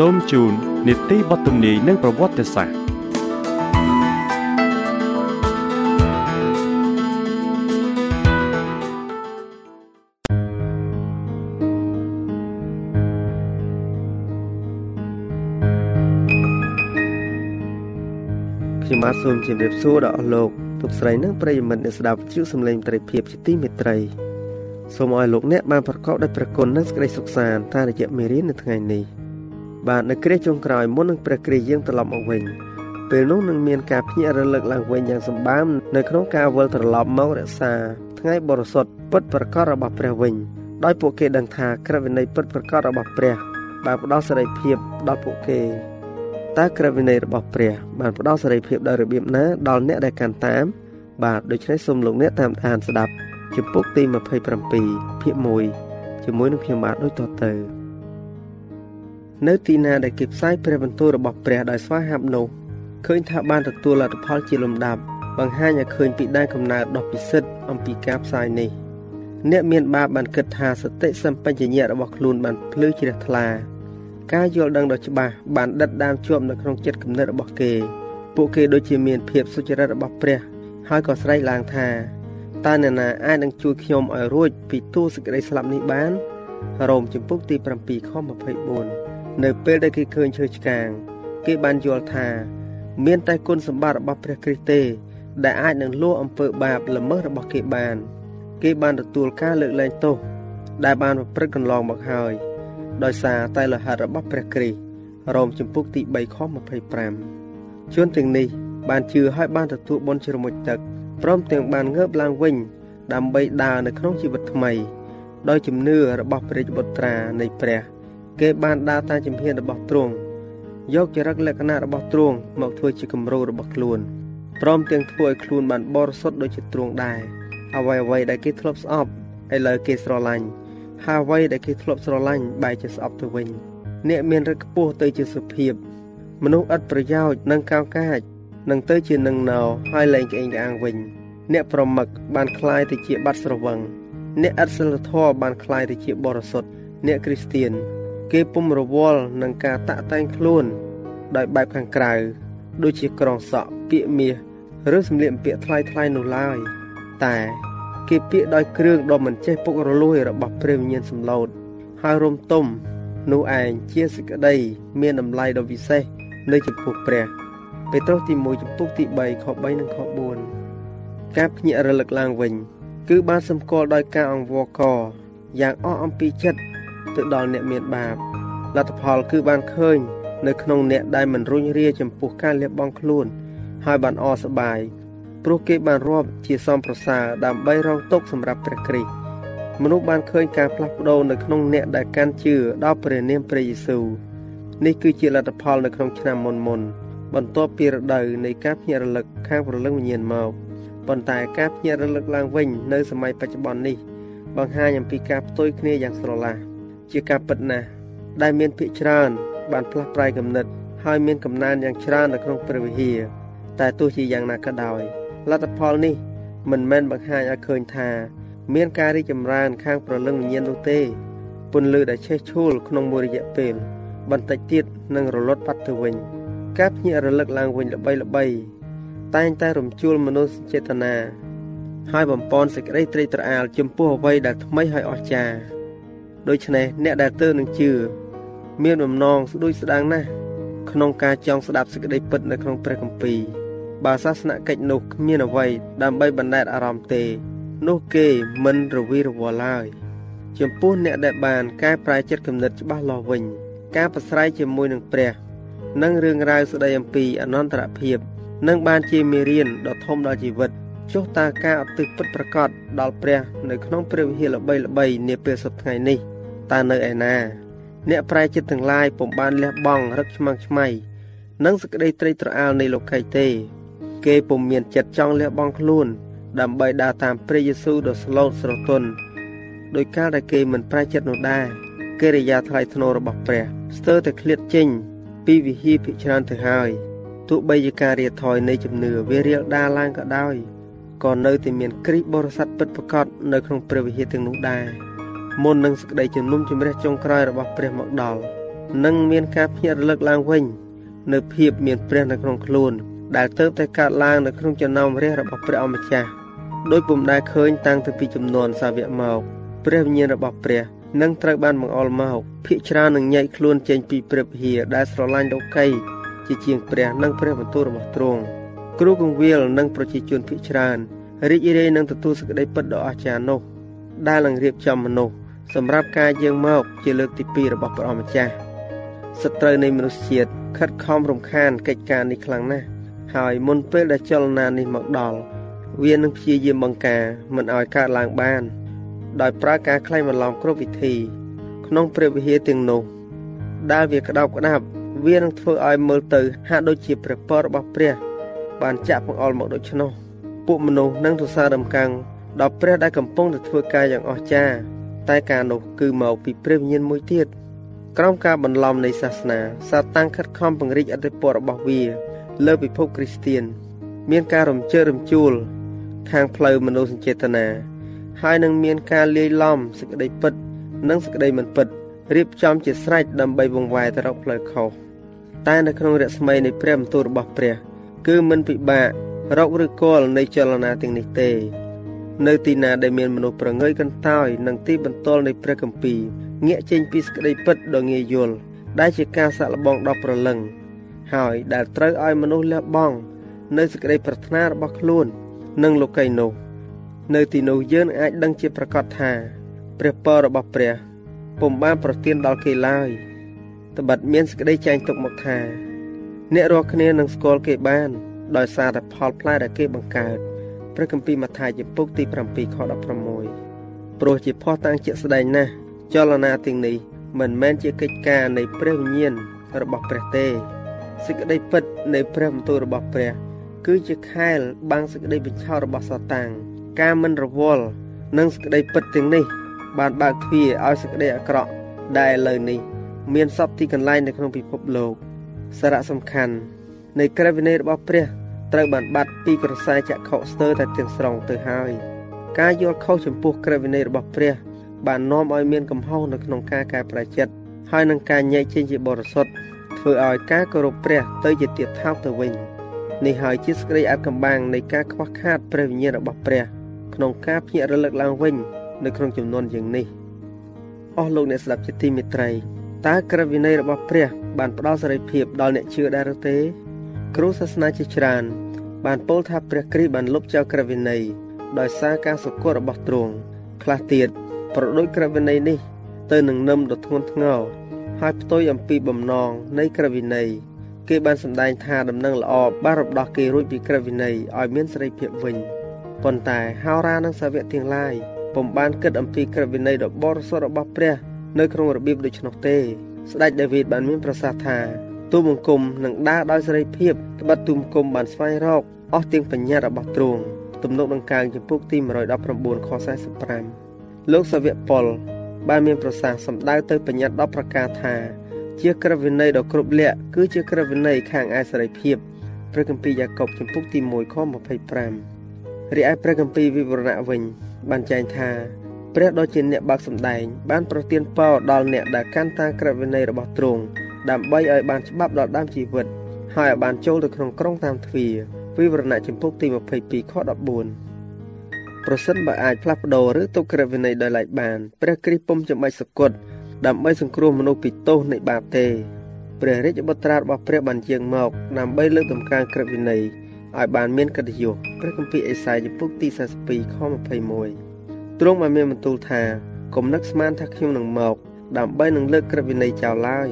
សូមជូននីតិបទទំនាយនិងប្រវត្តិសាស្ត្រខ្ញុំបាទសូមជម្រាបសួរដល់អស់លោកលោកស្រីនិងប្រិយមិត្តអ្នកស្ដាប់វិទ្យុសំឡេងត្រីភិបជាទីមេត្រីសូមឲ្យលោកអ្នកបានប្រកបដោយព្រះគុណនិងសេចក្តីសុខសាន្តតាមរយៈមេរៀននៅថ្ងៃនេះ។ បាទនៅគ្រាចុងក្រោយមុននឹងព្រះគ្រីស្ទយើងត្រឡប់មកវិញពេលនោះនឹងមានការភ្ញាក់រលឹកឡើងវិញយ៉ាងសម្បើមនៅក្នុងការវិលត្រឡប់មករក្សាថ្ងៃបរិសុទ្ធពិតប្រកបរបស់ព្រះវិញដោយពួកគេដឹងថាក្រឹតវិន័យពិតប្រកបរបស់ព្រះបានផ្ដល់សេរីភាពដល់ពួកគេតើក្រឹតវិន័យរបស់ព្រះបានផ្ដល់សេរីភាពដល់របៀបណាដល់អ្នកដែលកាន់តាម បាទដូច្នេះសូមលោកអ្នកតាមដានស្ដាប់ជំពូកទី27ភាគ1ជាមួយនឹងខ្ញុំបាទដូចតទៅ នៅទីណាដែលគេផ្សាយព្រះបន្ទូលរបស់ព្រះដោយស្វាហាប់នោះឃើញថាបានទទួលលទ្ធផលជាលំដាប់បង្ហាញឲ្យឃើញពីដែនកំណើតដ៏ពិសិដ្ឋអំពីការផ្សាយនេះអ្នកមានបាបបានគិតថាសតិសម្បជញ្ញៈរបស់ខ្លួនបានភ្លឺជ្រះថ្លា ការយល់ដឹងដ៏ច្បាស់បានដិតដាមជាប់នៅក្នុងចិត្តគំនិតរបស់គេ ពួកគេដូចជាមានភាពសុចរិតរបស់ព្រះ ហើយក៏ស្រែកឡើងថាតើអ្នកណាអាចនឹងជួយខ្ញុំឲ្យរួចពីទូសេចក្តីស្លាប់នេះបានរ៉ូមជំពូកទី7ខ24 នៅពេលដែលគេឃើញឈើឆ្កាង គេបានយល់ថា មានតែគុណសម្បត្តិរបស់ព្រះគ្រីស្ទទេ ដែលអាចនឹងលួសអំពើបាបល្មើសរបស់គេបាន គេបានទទួលការលើកលែងទោសដែលបានប្រព្រឹត្តកន្លងមកហើយដោយសារតែលហិតរបស់ព្រះគ្រីស្ទរ៉ូមជំពូកទី3ខ25ជនទាំងនេះ បានជឿហើយបានទទួលបុណ្យជ្រមុជទឹកព្រមទាំងបានងើបឡើងវិញ ដើម្បីដើរនៅក្នុងជីវិតថ្មី ដោយជំនឿរបស់ព្រះបុត្រានៃព្រះ គេបានដើរតាមជំហានរបស់ទ្រង់យកចរិតលក្ខណៈរបស់ទ្រង់មកធ្វើជាគំរូរបស់ខ្លួនព្រមទាំងធ្វើឲ្យខ្លួនបានបរិសុទ្ធដូចជាទ្រង់ដែរអ្វីអ្វីដែលគេធ្លាប់ស្អប់ឥឡូវគេស្រឡាញ់ហើយអ្វីដែលគេធ្លាប់ស្រឡាញ់បែរជាស្អប់ទៅវិញអ្នកមានរិទ្ធខ្ពស់ទៅជាសុភាពមនុស្សឥតប្រយោជន៍និងកោកាចនឹងទៅជានឹងណោហើយលែងក្អេងក្អាងវិញ អ្នកប្រមឹកបានคลายទៅជាបាត់ស្រវឹងអ្នកឥតសិលធម៌បានคลายទៅជាបរិសុទ្ធអ្នកគ្រីស្ទៀន គេពុំរវល់នឹងការតាក់តែងខ្លួន ដោយបែបខាងក្រៅ ដូចជាក្រងសក់ពាកមាសឬសម្លៀកបំពាក់ថ្លៃថ្លៃនោះឡើយ តែគេពាកដោយគ្រឿងដ៏មិនចេះពុករលួយរបស់ព្រះវិញ្ញាណសម្លូតហើយរំទុំនោះឯងជាសេចក្តី មានតម្លៃដ៏វិសេសនៅចំពោះព្រះពេត្រុសទី1ចំពុកទី3ខ3និងខ4ការភ្ញាក់រលឹកឡើងវិញ គឺបានសម្គាល់ដោយការអង្វរកយ៉ាងអស់អំពីចិត្ត ទៅដល់អ្នកមានបាបលទ្ធផលគឺបានឃើញ នៅក្នុងអ្នកដែលមិនរុញរាចំពោះការលះបង់ខ្លួន ហើយបានអសប្បាយព្រោះគេបានរាប់ជាសំប្រសើរដើម្បីរងទុកសម្រាប់ព្រះគ្រីស្ទមនុស្សបានឃើញការផ្លាស់ប្ដូរនៅក្នុងអ្នកដែលកាន់ជឿដល់ព្រះនាមព្រះយេស៊ូវនេះគឺជាលទ្ធផលនៅក្នុងឆ្នាំមុនមុនបន្ទាប់ពីរដូវនៃការភ្ញាក់រលឹកខាងព្រលឹងវិញ្ញាណមកប៉ុន្តែការភ្ញាក់រលឹកឡើងវិញនៅសម័យបច្ចុប្បន្ននេះបង្ហាញអំពីការផ្ទុយគ្នាយ៉ាងស្រឡះ ជាការពិតណាស់ដែលមានភិកច្រើន បានផ្លាស់ប្រែគំនិតហើយមានកំណើនយ៉ាងច្រើននៅក្នុងព្រះវិហារតែទោះជាយ៉ាងណាក៏ដោយលទ្ធផលនេះមិនមែនបង្ហាញឲ្យឃើញថា មានការរីកចម្រើនខាងប្រលឹងវិញ្ញាណនោះទេពន្លឺដែលឆេះឆួលក្នុងមួយរយៈពេលបន្តិចទៀតនឹងរលត់បាត់ទៅវិញ ការភ្ញាក់រលឹកឡើងវិញល្បីល្បី តែងតែរំជួលមនុស្សចេតនាហើយបំពន់សេចក្តីត្រេកត្រអាលចំពោះអ្វីដែលថ្មីហើយអស្ចារ្យ ដូច្នេះអ្នកដែលទើនឹងជឿមានបំណងស្ដួយស្ដាងណាស់ក្នុងការចង់ស្ដាប់សេចក្តីពិតនៅក្នុងព្រះគម្ពីរបើសាសនកិច្ចនោះគ្មានអ្វីដើម្បីបណ្ដេតអារម្មណ៍ទេ នោះគេមិនរវីរវល់ឡើយចំពោះអ្នកដែលបានកែប្រែចិត្តគំនិតច្បាស់លាស់វិញ ការប្រស្រ័យជាមួយនឹងព្រះនិងរឿងរ៉ាវស្ដីអំពីអនន្តរភាពនឹងបានជាមេរៀនដ៏ធំដល់ជីវិតចុះតើការឧទ្ទិសពិតប្រកបដល់ព្រះ នៅក្នុងព្រះវិហារល្បីល្បីនាពេលសប្តាហ៍នេះ តើនៅឯណា អ្នកប្រែចិត្តទាំងឡាយពុំបានលះបង់រឹកឆ្មាំងឆ្មៃនិងសេចក្តីត្រេកត្រអាលនៃលោកីទេ គេពុំមានចិត្តចង់លះបង់ខ្លួន ដើម្បីដើរតាមព្រះយេស៊ូវដ៏ស្លូតស្រទន់ដោយកាលដែលគេមិនប្រែចិត្តនោះដែរកិរិយាថ្លៃថ្នូររបស់ព្រះស្ទើរតែឃ្លាតចេញពីវិហារភិច្រើនទៅហើយទោះបីជាការរៀបថយនៃជំនឿវារៀលដាលឡើងក៏ដោយក៏នៅតែមានគ្រីស្ទបរិស័ទពិតប្រាកដនៅក្នុងព្រះវិហារទាំងនោះដែរ មុននឹងសេចក្តីជំនុំជម្រះចុងក្រោយរបស់ព្រះមកដល់នឹងមានការភ្ញាក់រលឹកឡើងវិញ នៅភាពមានព្រះនៅក្នុងខ្លួន ដែលទៅតែកើតឡើងនៅក្នុងចំណោមរះរបស់ព្រះអម្ចាស់ដោយពុំដែលឃើញតាំងពីពីចំនួនសាវកមកព្រះវិញ្ញាណរបស់ព្រះនឹងត្រូវបានបង្អុរមកភិកច្រើននឹងញែកខ្លួនចេញពីព្រះវិហារដែលស្រឡាញ់លោកីជាជាងព្រះនិងព្រះបន្ទូលរបស់ទ្រង់គ្រូកងវិលនិងប្រជាជនភិកច្រើនរីករាយនឹងទទួលសេចក្តីពិតដ៏អស្ចារ្យនោះដែលនឹងរៀបចំមនុស្ស សម្រាប់ការយាងមកជាលើកទី2របស់ព្រះអម្ចាស់សត្រូវនៃមនុស្សជាតិខិតខំរំខានកិច្ចការនេះខ្លាំងណាស់ហើយមុនពេលដែលចលនានេះមកដល់វានឹងព្យាយាមបង្ការមិនឲ្យកើតឡើងបាន ដោយប្រើការក្លែងបន្លំគ្រប់វិធី ក្នុងព្រះវិហារទាំងនោះដែលវាក្តោបក្តាប់វានឹងធ្វើឲ្យមើលទៅហាក់ដូចជាព្រះពររបស់ព្រះ បានចាក់បង្អុលមកដូច្នោះពួកមនុស្សនឹងសរសើររំកាំងដល់ព្រះដែលកំពុងតែធ្វើការយ៉ាងអស្ចារ្យ តែការនោះគឺមកពីព្រះវិញ្ញាណមួយទៀតក្រោមការបន្លំនៃសាសនាសាតាំងខិតខំពង្រីកអធិបតេយ្យរបស់វា លើពិភពគ្រីស្ទៀនមានការរំជើបរំជួល ខាងផ្លូវមនោសញ្ចេតនាហើយនឹងមានការលាយឡំសេចក្តីពិត និងសេចក្តីមិនពិតរៀបចំជាស្រេចដើម្បីបង្វែរទៅរកផ្លូវខុសតែនៅក្នុងរស្មីនៃព្រះបន្ទូលរបស់ព្រះ គឺមិនពិបាករកឬគល់នៃចលនាទាំងនេះទេ នៅទីណាដែលមានមនុស្សប្រងើយកន្តើយនឹងទីបន្ទាល់នៃព្រះគម្ពីរងាកចេញពីសក្តីពិតដ៏ងាយយល់ដែលជាការសាក់លបងដ៏ប្រលឹងហើយដែលត្រូវឲ្យមនុស្សលះបង់នៅសេចក្តីប្រាថ្នារបស់ខ្លួន និងលោកីនោះនៅទីនោះយើងអាចដឹងជាប្រកាសថាព្រះពររបស់ព្រះពុំបានប្រទានដល់គេឡើយត្បិតមានសេចក្តីចែងទុកមកថា អ្នករាល់គ្នានឹងស្គាល់គេបាន ដោយសារតែផលផ្លែដែលគេបង្កើត ព្រះគម្ពីរម៉ាថាយជំពូកទី7ខ16ព្រោះជាភ័ស្តុតាងជាក់ស្ដែងណាស់ចលនាទាំងនេះមិនមែនជាកិច្ចការនៃព្រះវិញ្ញាណរបស់ព្រះទេសេចក្តីពិតនៃព្រះបន្ទូលរបស់ព្រះ គឺជាខែលបាំងសេចក្តីបញ្ឆោតរបស់សាតាំងការមិនរវល់និងសេចក្តីពិតទាំងនេះ បានបើកទ្វារឲ្យសេចក្តីអាក្រក់ដែលឥឡូវនេះ មានសពទីកន្លែងនៅក្នុងពិភពលោកសារៈសំខាន់នៃក្រឹតវិន័យរបស់ព្រះ ត្រូវបានបាត់ពីក្រសែចក្ខុស្ទើរតែទាំងស្រុងទៅហើយការយល់ខុសចំពោះក្រឹតវិន័យរបស់ព្រះ បាននាំឲ្យមានកំហុសនៅក្នុងការកែប្រែចិត្តហើយនឹងការញែកចេញជាបរិសុទ្ធធ្វើឲ្យការគោរពព្រះទៅជាទៀតថោកទៅវិញនេះហើយជាសេចក្តីអាត់កំបាំងនៃការខ្វះខាតព្រះវិញ្ញាណរបស់ព្រះ ក្នុងការភ្ញាក់រលឹកឡើងវិញ នៅក្នុងចំនួនយ៉ាងនេះអស់លោកអ្នកស្ដាប់ជាទីមេត្រីតើក្រឹតវិន័យរបស់ព្រះ បានផ្ដល់សេរីភាពដល់អ្នកជឿដែរឬទេ គ្រូសាសនាជាច្រើន បានពោលថាព្រះគ្រីស្ទបានលុបចោលក្រឹតវិន័យដោយសារការសុគតរបស់ទ្រង់ខ្លះទៀតប្រដូចក្រឹតវិន័យនេះ ទៅនឹងនឹមដ៏ធ្ងន់ធ្ងរហើយផ្ទុយអំពីបំណងនៃក្រឹតវិន័យគេបានសម្ដែងថាដំណឹងល្អបានរំដោះគេរួចពីក្រឹតវិន័យឲ្យមានសេរីភាពវិញប៉ុន្តែហោរានិងសាវកទាំងឡាយពុំបានគិតអំពីក្រឹតវិន័យដ៏បរិសុទ្ធរបស់ព្រះ នៅក្នុងរបៀបដូច្នោះទេ ស្ដេចដាវីតបានមានប្រសាសន៍ថា ទូបង្គំនឹងដើរដោយសេរីភាពត្បិតទូបង្គំបានស្វែងរកអស់ទាំងបញ្ញត្តិរបស់ទ្រង់ទំនុកដង្កើងចំពុកទី119ខ45លោកសាវកប៉ុលបានមានប្រសាសន៍សម្ដៅទៅបញ្ញត្តិ10ប្រការថា ជាក្រឹតវិន័យដ៏គ្រប់លក្ខគឺជាក្រឹតវិន័យខាងឯសេរីភាពព្រះគម្ពីរយ៉ាកុបចំពុកទី1ខ25រីឯព្រះគម្ពីរវិវរណៈវិញ បានចែងថាព្រះដ៏ជាអ្នកបើកសម្ដែង បានប្រទានពរដល់អ្នកដែលកាន់តាមក្រឹតវិន័យរបស់ទ្រង់ ដើម្បីឲ្យបានច្បាប់ដល់ដើមជីវិតហើយឲ្យបានចូលទៅក្នុងក្រុងតាមទ្វារវិវរណៈចំពុកទី22ខ14ប្រសិនបើអាចផ្លាស់ប្ដូរឬទុកក្រឹតវិន័យដោយឡែកបានព្រះគ្រីស្ទពុំចាំបាច់សគត់ដើម្បីសង្គ្រោះមនុស្សពីទោសនៃបាបទេព្រះរាជបុត្រារបស់ព្រះបានយាងមកដើម្បីលើកតម្កើងក្រឹតវិន័យឲ្យបានមានកិត្តិយសព្រះគម្ពីរអេសាយជំពូកទី42ខ21ទ្រង់បានមានបន្ទូលថាកុំនឹកស្មានថាខ្ញុំនឹងមក ដើម្បីនឹងលើកក្រឹតវិន័យចោលឡើយ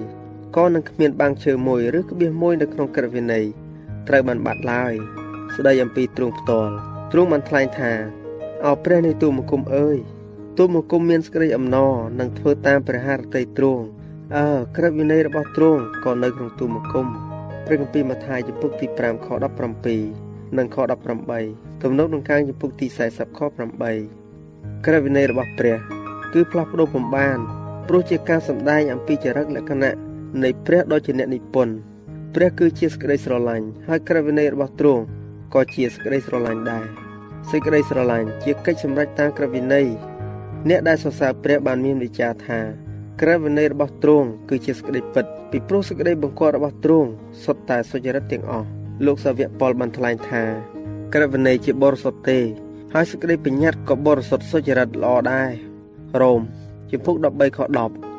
ក៏នឹងគ្មានបាំងឈើមួយឬក្បៀសមួយនៅក្នុងក្រឹតវិន័យត្រូវបានបាត់ឡើយស្ដីអំពីទ្រង់ផ្ទាល់ទ្រង់បានថ្លែងថាអោព្រះនៃទូមង្គមអើយទូមង្គមមានសេចក្តីអំណរនឹងធ្វើតាមព្រះハរតីទ្រង់អើក្រឹតវិន័យរបស់ទ្រង់ក៏នៅក្នុងទូមង្គមព្រះគម្ពីរម៉ាថាយជំពូកទី5ខ17និងខ18ទំនុកនឹងកាងជំពូកទី40ខ8ក្រឹតវិន័យរបស់ព្រះ គឺផ្លាស់ប្ដូរពំបានព្រោះជាការសម្ដែងអំពីចរិតលក្ខណៈ នៃព្រះដ៏ជាអ្នកនិពន្ធព្រះគឺជាសេចក្តីស្រឡាញ់ហើយក្រឹតវិន័យរបស់ទ្រង់ក៏ជាសេចក្តីស្រឡាញ់ដែរសេចក្តីស្រឡាញ់ជាកិច្ចសម្រេចតាមក្រឹតវិន័យអ្នកដែលសរសើរព្រះបានមានវិចារថាក្រឹតវិន័យរបស់ទ្រង់គឺជាសេចក្តីពិតពីព្រោះសេចក្តីបង្គាប់របស់ទ្រង់សុទ្ធតែសុចរិតទាំងអស់លោកសាវកប៉ុលបានថ្លែងថាក្រឹតវិន័យជាបរិសុទ្ធទេហើយសេចក្តីបញ្ញត្តិក៏បរិសុទ្ធសុចរិតល្អដែររ៉ូមជំពូក13ខ10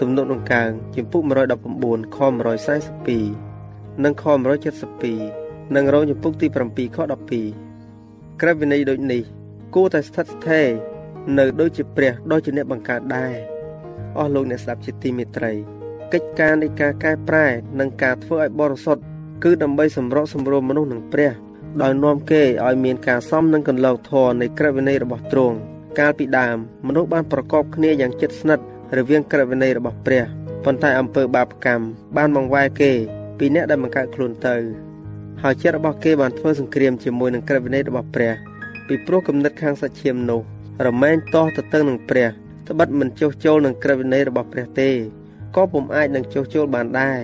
ទំនុកដង្កើងជំពូក119ខ142និងខ172និងរងជំពូកទី7ខ12ក្រឹតវិន័យដូចនេះ គួរតែស្ថិតស្ថេរនៅដូចជាព្រះដ៏ជាអ្នកបង្កើតដែរអស់លោកអ្នកស្ដាប់ជាទីមេត្រីកិច្ចការនៃការកែប្រែនិងការធ្វើឲ្យបរិសុទ្ធគឺដើម្បីសម្រកសម្រួលមនុស្សនឹងព្រះដោយនាំគេឲ្យមានការសមនឹងកន្លងធរនៃក្រឹតវិន័យរបស់ទ្រង់កាលពីដើមមនុស្សបានប្រកបគ្នាយ៉ាងជិតស្និទ្ធ រវាងក្រឹតវិន័យរបស់ព្រះប៉ុន្តែអំពើបាបកម្មបានបង្វែរគេ ពីអ្នកដែលបង្កើតខ្លួនទៅហើយចិត្តរបស់គេបានធ្វើសង្គ្រាមជាមួយនឹងក្រឹតវិន័យរបស់ព្រះពីព្រោះគំនិតខាងសាច់ឈាមនោះរមែងតោះទៅទៅនឹងព្រះត្បិតមិនចុះចូលនឹងក្រឹតវិន័យរបស់ព្រះទេក៏ពុំអាចនឹងចុះចូលបានដែរ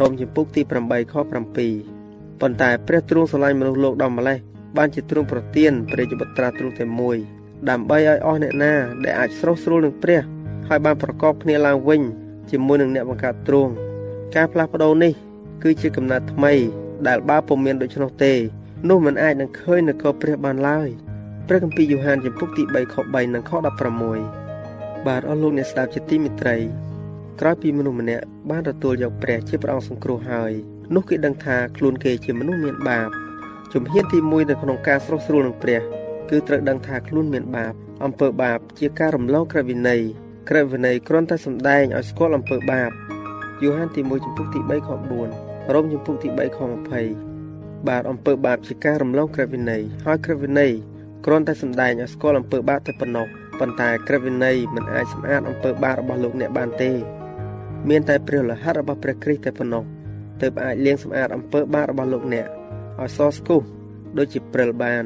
រ៉ូមជំពូកទី8ខ7ប៉ុន្តែព្រះទ្រង់ស្រឡាញ់មនុស្សលោកដល់ម្លេះបានជាទ្រង់ប្រទានព្រះជាបុត្រាទ្រង់តែមួយដើម្បីឲ្យអស់អ្នកណាដែលអាចស្រស់ស្រួលនឹងព្រះ ហើយបានប្រកបគ្នាឡើងវិញជាមួយនឹងអ្នកបង្កើតទ្រង់ការផ្លាស់ប្ដូរនេះ គឺជាកំណត់ថ្មី ដែលបើពុំមានដូច្នោះទេ នោះមិនអាចនឹងឃើញនគរព្រះបានឡើយព្រះគម្ពីរយ៉ូហានចំពុកទី3ខ3និងខ16បាទអស់លោកអ្នកស្ដាប់ជាទីមេត្រីក្រោយពីមនុស្សម្នាក់បានទទួលយកព្រះជាព្រះអង្គសង្គ្រោះហើយនោះគេដឹងថាខ្លួនគេជាមនុស្សមានបាបជំហានទី1នៅក្នុងការស្រស់ស្រួលនឹងព្រះ គឺត្រូវដឹងថាខ្លួនមានបាប អំពើបាបជាការរំលងក្រឹតវិន័យ ក្រឹតវិន័យគ្រាន់តែសម្ដែងឲ្យស្គាល់អំពើបាបយូហានទី1ចំពុកទី3ខ4រ៉ូមចំពុកទី3ខ20បាទអំពើបាបជាការរំលងក្រឹតវិន័យហើយក្រឹតវិន័យគ្រាន់តែសម្ដែងឲ្យស្គាល់អំពើបាបតែប៉ុណ្ណោះប៉ុន្តែក្រឹតវិន័យមិនអាចសម្អាតអំពើបាបរបស់លោកអ្នកបានទេមានតែព្រះលិហិតរបស់ព្រះគ្រីស្ទតែប៉ុណ្ណោះទើបអាចលាងសម្អាតអំពើបាបរបស់លោកអ្នកឲ្យសស្គូសដូចជាព្រិលបាន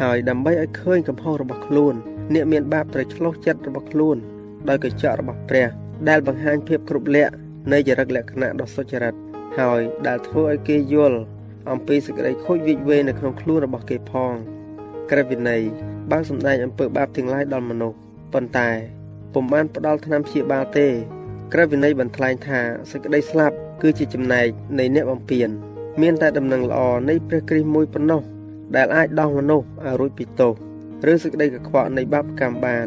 ហើយដើម្បីឲ្យឃើញកំហុសរបស់ខ្លួនអ្នកមានបាបត្រូវឆ្លោះចិត្តរបស់ខ្លួន ដោយកញ្ចក់របស់ព្រះ ដែលបង្ហាញភាពគ្រប់លក្ខនៃចរិតលក្ខណៈដ៏សុចរិតហើយដែលធ្វើឲ្យគេយល់អំពីសេចក្តីខូចវិវេនៅក្នុងខ្លួនរបស់គេផងក្រឹតវិន័យបានសម្ដែងអំពើបាបទាំងឡាយដល់មនុស្សប៉ុន្តែពុំបានផ្ដល់ថ្នាំព្យាបាលទេ ក្រឹតវិន័យបានថ្លែងថាសេចក្តីស្លាប់គឺជាចំណែកនៃអ្នកបំពេញមានតែដំណឹងល្អនៃព្រះគ្រីស្ទមួយប៉ុណ្ណោះដែលអាចដោះមនុស្សឲ្យរួចពីទោសឬសេចក្តីកខ្វក់នៃបាបកម្មបាន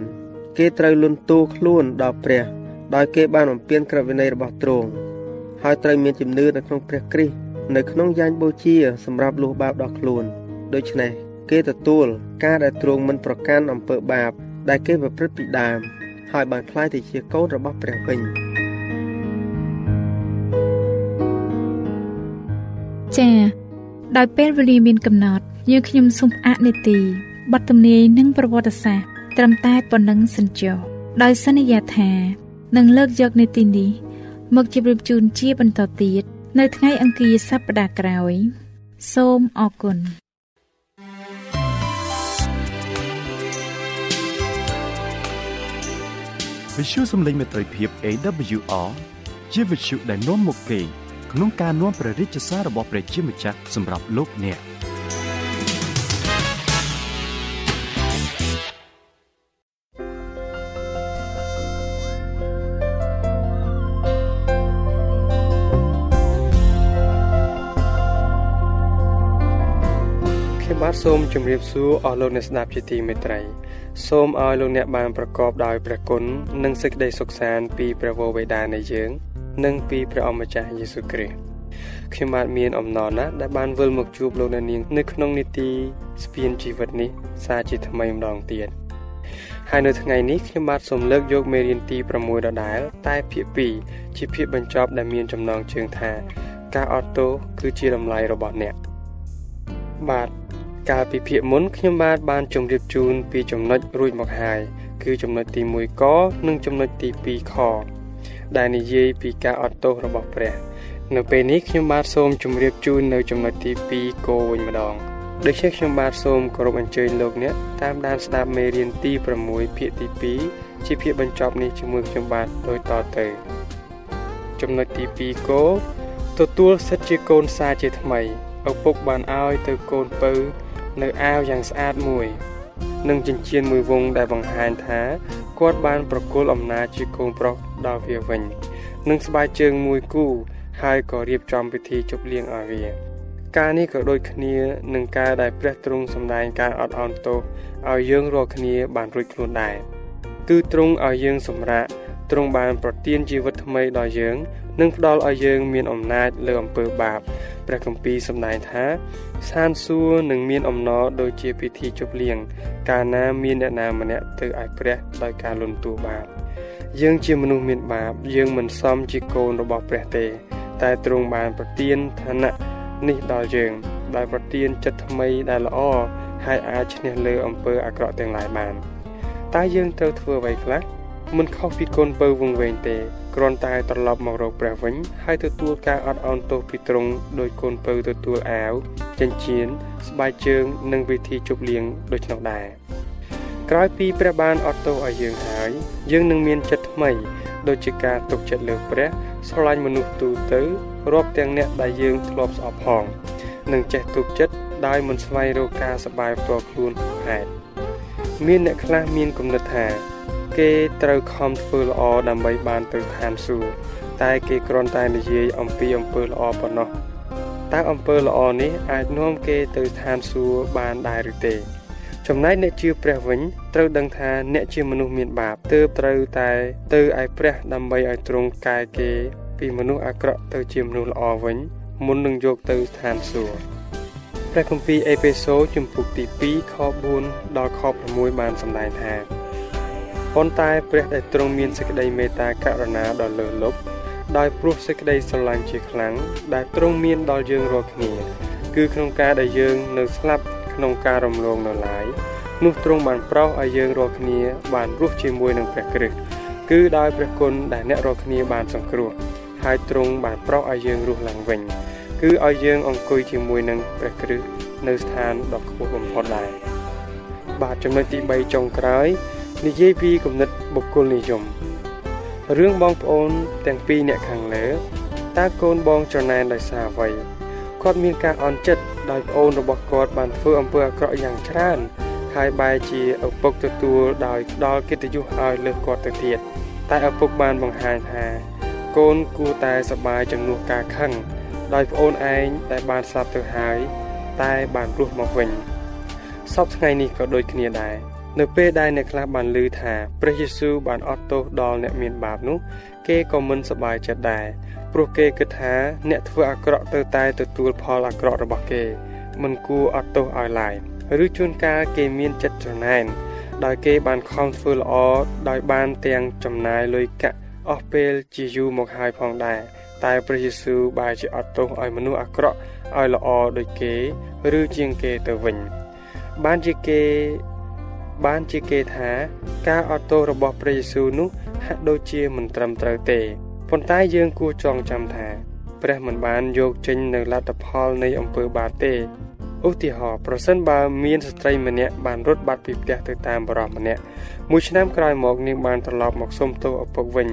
គេត្រូវលន់តួខ្លួនដល់ព្រះដោយគេបានបំពេញក្រឹតវិន័យរបស់ទ្រង់ហើយត្រូវមានជំនឿនៅក្នុងព្រះគ្រីស្ទនៅក្នុងយ៉ាញ់បូជា សម្រាប់លុះបាបដល់ខ្លួនដូច្នេះគេទទួលការដែលទ្រង់មិនប្រកាន់អំពើបាប ដែលគេប្រព្រឹត្តពីដើមហើយបានក្លាយទៅជាកូនរបស់ព្រះវិញចា៎ដោយពេលវេលាមានកំណត់យើងខ្ញុំសូមផ្អាកនីតិបទទំនាយនិងប្រវត្តិសាស្ត្រ ត្រឹមតែប៉ុណ្ណឹងសិនចុះដោយសន្យាថានឹងលើកយកនីតិនេះមកជម្រាបជូនជាបន្តទៀតនៅថ្ងៃអង្គារសប្តាហ៍ក្រោយ សូមអរគុណវិទ្យុសំឡេងមេត្រីភាព AWR ជាវិទ្យុដែលនាំមកពីក្នុងការនាំព្រះរាជសាររបស់ព្រះជាម្ចាស់សម្រាប់លោកអ្នក សូមជម្រាបសួរអស់លោកអ្នកស្ដាប់ជាទីមេត្រី សូមឲ្យលោកអ្នកបានប្រកបដោយព្រះគុណនិងសេចក្តីសុខសាន្តពីព្រះវរបិតានៃយើង និងពីព្រះអម្ចាស់យេស៊ូវគ្រីស្ទខ្ញុំបាទមានអំណរណាស់ដែលបានវិលមកជួបលោកអ្នកនាងនៅក្នុងនីតិស្ពានជីវិតនេះសាជាថ្មីម្ដងទៀតហើយនៅថ្ងៃនេះខ្ញុំបាទសូមលើកយកមេរៀនទី6ដដែល តែភាគ2ជាភាគបញ្ចប់ដែលមានចំណងជើងថា ការអត់ទោសគឺជាតម្លៃរបស់អ្នកបាទ កាលពីភាគមុនខ្ញុំបាទបានជម្រាបជូនពីចំណុចរួចមកហើយគឺចំណុចទី1កនិងចំណុចទី2ខដែលនិយាយពីការអត់ទោសរបស់ព្រះ នៅពេលនេះខ្ញុំបាទសូមជម្រាបជូននៅចំណុចទី2គោវិញម្ដងដូច្នេះខ្ញុំបាទសូមគោរពអញ្ជើញលោកអ្នកតាមដានស្ដាប់មេរៀនទី6ភាគទី2ជាភាគបញ្ចប់នេះជាមួយខ្ញុំបាទដូចតទៅចំណុចទី2គោទទួលសិទ្ធិជាកូនសារជាថ្មីឪពុកបានឲ្យទៅកូនពៅ នៅអាវយ៉ាងស្អាតមួយ និងចិញ្ចៀនមួយវងដែលបង្ហាញថាគាត់បានប្រគល់អំណាចជាកូនប្រុសដល់វាវិញ និងស្បែកជើងមួយគូ ហើយក៏រៀបចំពិធីជប់លៀងឲ្យវាការនេះក៏ដូចគ្នានឹងការដែលព្រះទ្រង់សម្ដែងការអត់អន់ទោសឲ្យយើងរាល់គ្នាបានរួចខ្លួនដែរគឺទ្រង់ឲ្យយើងសម្រាក ទ្រង់បានប្រទានជីវិតថ្មីដល់យើង និងផ្ដល់ឲ្យយើងមានអំណាចលើអំពើបាបព្រះគម្ពីរសម្ដែងថាស្ថានសួគ៌នឹងមានអំណរដូចជាពិធីជប់លៀងកាលណាមានអ្នកណាម្នាក់ទៅឲ្យព្រះដោយការលន់តួបាបយើងជាមនុស្សមានបាប យើងមិនសមជាកូនរបស់ព្រះទេ តែទ្រង់បានប្រទានឋានៈនេះដល់យើងដោយប្រទានចិត្តថ្មីដែលល្អហើយអាចឈ្នះលើអំពើអាក្រក់ទាំងឡាយបានតើយើងត្រូវធ្វើអ្វីខ្លះ មិនខុសពីកូនពៅវង្វេងទេគ្រាន់តែត្រឡប់មករកព្រះវិញហើយទទួលការអត់អន់ទោសពីទ្រង់ដោយកូនពៅទទួលអាវចិញ្ចៀនស្បែកជើង និងវិធីជប់លៀងដូច្នោះដែរក្រោយពីព្រះបានអត់ទោសឲ្យយើងហើយ យើងនឹងមានចិត្តថ្មីដូចជាការទុកចិត្តលើព្រះស្រឡាញ់មនុស្សទូទៅរាប់ទាំងអ្នកដែលយើងធ្លាប់ស្អប់ផងនិងចេះទុកចិត្តដោយមិនស្វែងរកការសប្បាយផ្ទាល់ខ្លួនហេតុមានអ្នកខ្លះមានគំនិតថា គេត្រូវខំធ្វើល្អដើម្បីបានទៅឋានសួគ៌តែគេគ្រាន់តែនិយាយអំពីអំពើល្អប៉ុណ្ណោះតើអំពើល្អនេះអាចនាំគេទៅឋានសួគ៌បានដែរឬទេចំណែកអ្នកជឿព្រះវិញត្រូវដឹងថាអ្នកជាមនុស្សមានបាបទើបត្រូវតែទៅឯព្រះដើម្បីឲ្យទ្រង់កែគេពីមនុស្សអាក្រក់ទៅជាមនុស្សល្អវិញមុននឹងយកទៅឋានសួគ៌ព្រះគម្ពីរអេពេសូជំពូកទី2ខ4ដល់ខ6បានសម្ដែងថា ប៉ុន្តែព្រះដែលទ្រង់មានសេចក្តីមេត្តាករុណាដល់លើលោកដោយព្រោះសេចក្តីស្រឡាញ់ជាខ្លាំងដែលទ្រង់មានដល់យើងរាល់គ្នា គឺក្នុងការដែលយើងនៅស្លាប់ក្នុងការរំលងនៅឡើយនោះទ្រង់បានប្រោសឲ្យយើងរាល់គ្នា បានរស់ជាមួយនឹងព្រះគ្រិស្តគឺដោយព្រះគុណដែលអ្នករាល់គ្នាបានសង្គ្រោះហើយទ្រង់បានប្រោសឲ្យយើងរស់ឡើងវិញ គឺឲ្យយើងអង្គុយជាមួយនឹងព្រះគ្រិស្តនៅស្ថានដ៏ខ្ពស់បំផុតដែរបាទចំណុចទី3ចុងក្រោយ និយាយពីគំនិតបុគ្គលនិយមរឿងបងប្អូនទាំងពីរអ្នកខាងលើតើកូនបងចំណែនដោយសារអ្វីគាត់មានការអន់ចិត្តដោយប្អូនរបស់គាត់បានធ្វើអំពើអាក្រក់យ៉ាងច្រើនហើយបែរជាឪពុកទទួលដោយផ្ដល់កិត្តិយសឲ្យលើសគាត់ទៅទៀតតែឪពុកបានបង្ហាញថាកូនគួរតែសប្បាយជំនួសការខឹងដោយប្អូនឯងដែលបានស្លាប់ទៅហើយតែបានរស់មកវិញសពថ្ងៃនេះក៏ដូចគ្នាដែរ នៅពេលដែលអ្នកខ្លះបានឮថាព្រះយេស៊ូវបានអត់ទោសដល់អ្នកមានបាបនោះ គេក៏មិនសប្បាយចិត្តដែរព្រោះគេគិតថាអ្នកធ្វើអាក្រក់ទៅតែទទួលផលអាក្រក់របស់គេ មិនគួរអត់ទោសឲ្យឡើយឬជួនកាលគេមានចិត្តច្រណែនដោយគេបានខំធ្វើល្អដោយបានទាំងចំណាយលុយកាក់អស់ពេលជាយូរមកហើយផងដែរតែព្រះយេស៊ូវបែរជាអត់ទោសឲ្យមនុស្សអាក្រក់ឲ្យល្អដូចគេ ឬជាងគេទៅវិញបានជាគេ បានជាគេថា ការអត់ទោសរបស់ព្រះយេស៊ូវនោះហាក់ដូចជាមិនត្រឹមត្រូវទេប៉ុន្តែយើងគួរចងចាំថាព្រះមិនបានយកចេញនៅលទ្ធផលនៃអំពើបាបទេឧទាហរណ៍ប្រសិនបើមានស្ត្រីម្នាក់បានរត់បាត់ពីផ្ទះទៅតាមបរិសម្នាក់មួយឆ្នាំក្រោយមកនាងបានត្រឡប់មកសុំទោសឪពុកវិញ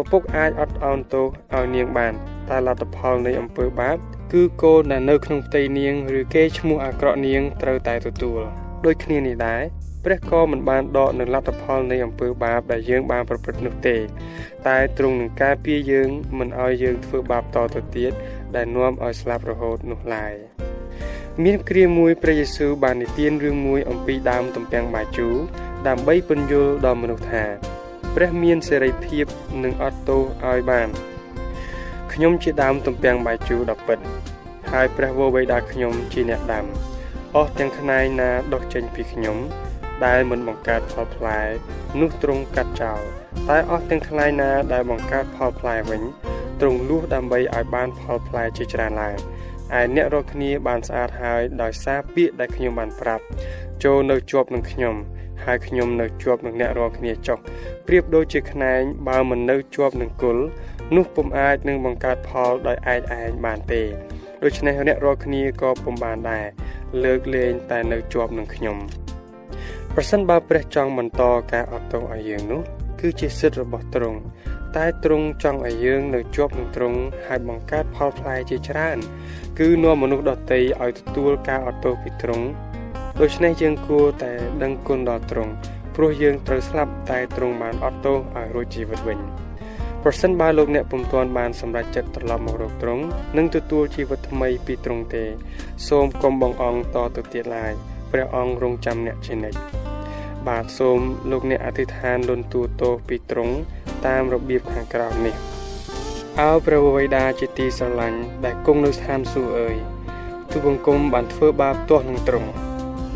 ឪពុកអាចអត់អោនទោសឲ្យនាងបានតែលទ្ធផលនៃអំពើបាប គឺកូនដែលនៅក្នុងផ្ទៃនាង ឬគេឈ្មោះអាក្រក់នាងត្រូវតែទទួលដូចគ្នានេះដែរ ព្រះក៏មិនបានដកនៅលទ្ធផលនៃអំពើបាបដែលយើងបានប្រព្រឹត្តនោះទេ តែទ្រង់នឹងការពារយើងមិនឲ្យយើងធ្វើបាបតទៅទៀតដែលនាំឲ្យស្លាប់រហូតនោះឡើយមានគ្រាមួយព្រះយេស៊ូវបាននិទានរឿងមួយអំពីដើមទំពាំងបាយជូរដើម្បីពន្យល់ដល់មនុស្សថា ព្រះមានសេរីភាពនឹងអត់ទោសឲ្យបានខ្ញុំជាដើមទំពាំងបាយជូរដ៏ពិត ហើយព្រះវរបិតាខ្ញុំជាអ្នកដាំអស់ទាំងខ្នែងណាដុះចេញពីខ្ញុំ ដែលមិនបង្កើតផលផ្លែនោះទ្រង់កាត់ចោលតែអស់ទាំងខ្នែងណាដែលបង្កើតផលផ្លែវិញទ្រង់លួសដើម្បីឲ្យបានផលផ្លែជាច្រើនឡើងឯអ្នករាល់គ្នាបានស្អាតហើយដោយសារពាក្យដែលខ្ញុំបានប្រាប់ចូលនៅជាប់នឹងខ្ញុំហើយខ្ញុំនៅជាប់នឹងអ្នករាល់គ្នាចុះប្រៀបដូចជាខ្នែងបើមិននៅជាប់នឹងគល់នោះពុំអាចនឹងបង្កើតផលដោយឯកឯងបានទេដូច្នេះអ្នករាល់គ្នាក៏ពុំបានដែរលើកលែងតែនៅជាប់នឹងខ្ញុំ ប្រសិនបើព្រះចង់បន្តការអត់ទោសឲ្យយើងនោះ គឺជាសិទ្ធិរបស់ទ្រង់តែទ្រង់ចង់ឲ្យយើងនៅជាប់នឹងទ្រង់ហើយបង្កើតផលផ្លែជាច្រើន គឺនាំមនុស្សដទៃឲ្យទទួលការអត់ទោសពីទ្រង់ដូច្នេះយើងគួរតែដឹងគុណដល់ទ្រង់ព្រោះយើងត្រូវស្លាប់តែទ្រង់បានអត់ទោសឲ្យរួចជីវិតវិញប្រសិនបើលោកអ្នកពុំទាន់បានសម្រេចចិត្តត្រឡប់មករកទ្រង់និងទទួលជីវិតថ្មីពីទ្រង់ទេ សូមកុំបងអង្គតទៅទៀតឡើយ ព្រះអង្គរងចាំអ្នកជានិច្ចបាទសូមលោកអ្នកអធិដ្ឋានលន់ទូទោសពីទ្រង់តាមរបៀបខាងក្រោមនេះអោព្រះវេដាជាទីស្រឡាញ់ដែលគង់នៅស្ថានសួគ៌អើយទូបង្គំបានធ្វើបាបទាស់នឹងទ្រង់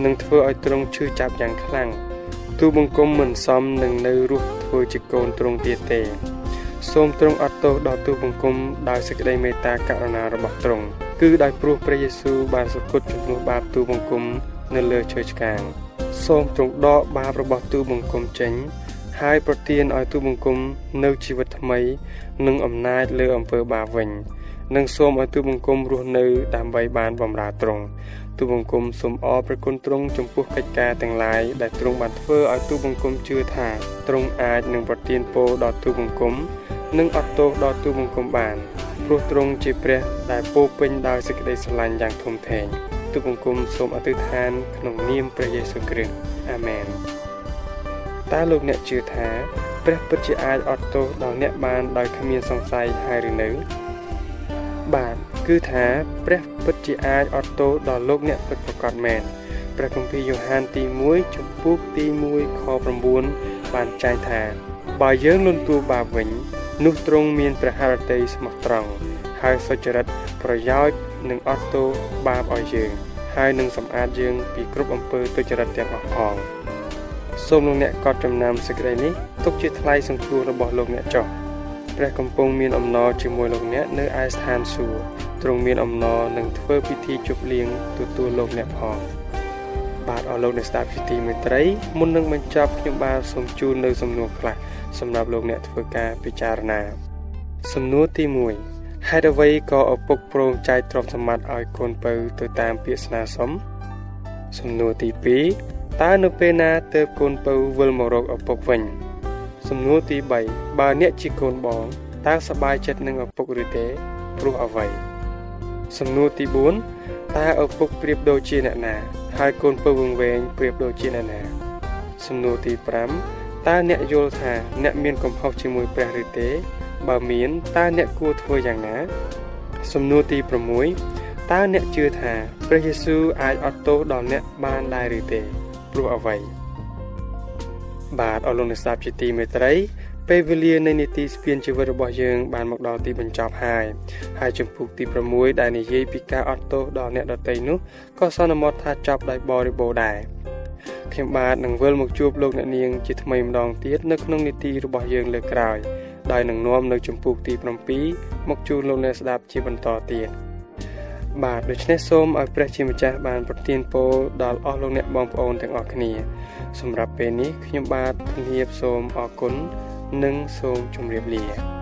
និងធ្វើឲ្យទ្រង់ឈឺចាប់យ៉ាងខ្លាំងទូបង្គំមិនសមនឹងនៅរស់ធ្វើជាកូនទ្រង់ទៀតទេ សូមទ្រង់អត់ទោសដល់ទូបង្គំដោយសេចក្តីមេត្តាករុណារបស់ទ្រង់គឺដោយព្រោះព្រះយេស៊ូវបានសគត់ជំនួសបាបទូបង្គំ នៅលើឈើឆ្កាង សូមទ្រង់ដកបាបរបស់ទូបង្គំចេញ ហើយប្រទានឲ្យទូបង្គំនៅជីវិតថ្មី និងអំណាចលើអំពើបាបវិញនិងសូមឲ្យទូបង្គំរស់នៅដើម្បីបានបម្រើទ្រង់ទូបង្គំសូមអរព្រគុណទ្រង់ចំពោះកិច្ចការទាំងឡាយដែលទ្រង់បានធ្វើឲ្យទូបង្គំជឿថាទ្រង់អាចនឹងប្រទានពរដល់ទូបង្គំ និងអត់ទោសដល់ទូបង្គំបានព្រោះទ្រង់ជាព្រះដែលពោពេញដោយសេចក្តីស្រឡាញ់យ៉ាងធំធេង ទូបង្គំសូមអធិដ្ឋាន ក្នុងនាមព្រះយេស៊ូវគ្រីស្ទអាមែនតើលោកអ្នកជឿថាព្រះពិតជាអាចអត់ទោសដល់អ្នកបានដោយគ្មានសង្ស័យហើយឬនៅ បាទគឺថាព្រះពិតជាអាចអត់ទោសដល់លោកអ្នកពិតប្រាកដមែនព្រះគម្ពីរយ៉ូហានទី1ចំពោះទី1ខ9បានចែងថាបើយើងលន់តួបាបវិញ នោះទ្រង់មានព្រះハរតីស្មោះត្រង់ហើយសុចរិតប្រយោជន៍ នឹងអត់ទោសបាបឲ្យយើង ហើយនឹងសម្អាតយើង ពីគ្រប់អំពើទុច្ចរិតទាំងអស់ផងសូមលោកអ្នកកត់ចំណាំសេចក្តីនេះទុកជាថ្លៃសង្គ្រោះរបស់លោកអ្នកចុះព្រះកំពុងមានអំណរជាមួយលោកអ្នកនៅឯស្ថានសួគ៌ទ្រង់មានអំណរនឹងធ្វើពិធីជប់លៀងទទួលលោកអ្នកផងបាទអរលោកអ្នកស្ដាប់ជាទីមេត្រីមុននឹងបញ្ចប់ខ្ញុំបាទសូមជូននៅសំណួរខ្លះសម្រាប់លោកអ្នកធ្វើការពិចារណា សំណួរទី1 ហេតុអ្វីក៏ឪពុកព្រមចែកទ្រព្យសម្បត្តិឲ្យកូនពៅទៅតាមពាក្យស្នើសុំសំណួរទី2តើនៅពេលណាទើបកូនពៅវិលមករកឪពុកវិញសំណួរទី3បើអ្នកជាកូនបងតើសប្បាយចិត្តនឹងឪពុកឬទេព្រោះអ្វីសំណួរទី4តើឪពុកប្រៀបដូចជាអ្នកណា ហើយកូនពៅវង្វេងប្រៀបដូចជាអ្នកណា សំណួរទី5តើអ្នកយល់ថាអ្នកមានកំហុសជាមួយព្រះឬទេ បើមានតើអ្នកគួរធ្វើយ៉ាងណា សំណួរទី6តើអ្នកជឿថាព្រះយេស៊ូវអាចអត់ទោសដល់អ្នកបានដែរឬទេព្រោះអ្វីបាទអរលោកអ្នកស្ដាប់ជាទីមេត្រីពេលវេលានៃនីតិស្ពានជីវិតរបស់យើងបានមកដល់ទីបញ្ចប់ហើយហើយចំពុកទី6ដែលនិយាយពីការអត់ទោសដល់អ្នកដទៃនោះក៏សន្មតថាចប់ដោយបរិបូរណ៍ដែរខ្ញុំបាទនឹងវិលមកជួបលោកអ្នកនាងជាថ្មីម្ដងទៀតនៅក្នុងនីតិរបស់យើងលើកក្រោយ ដោយនឹងនាំនៅចំពុកទី7មកជួបលោកអ្នកស្ដាប់ជាបន្តទៀតបាទដូច្នេះសូមឲ្យព្រះជាម្ចាស់បានប្រទានពរដល់អស់លោកអ្នកបងប្អូនទាំងអស់គ្នា សម្រាប់ពេលនេះខ្ញុំបាទធានាបសូមអរគុណនិងសូមជម្រាបលា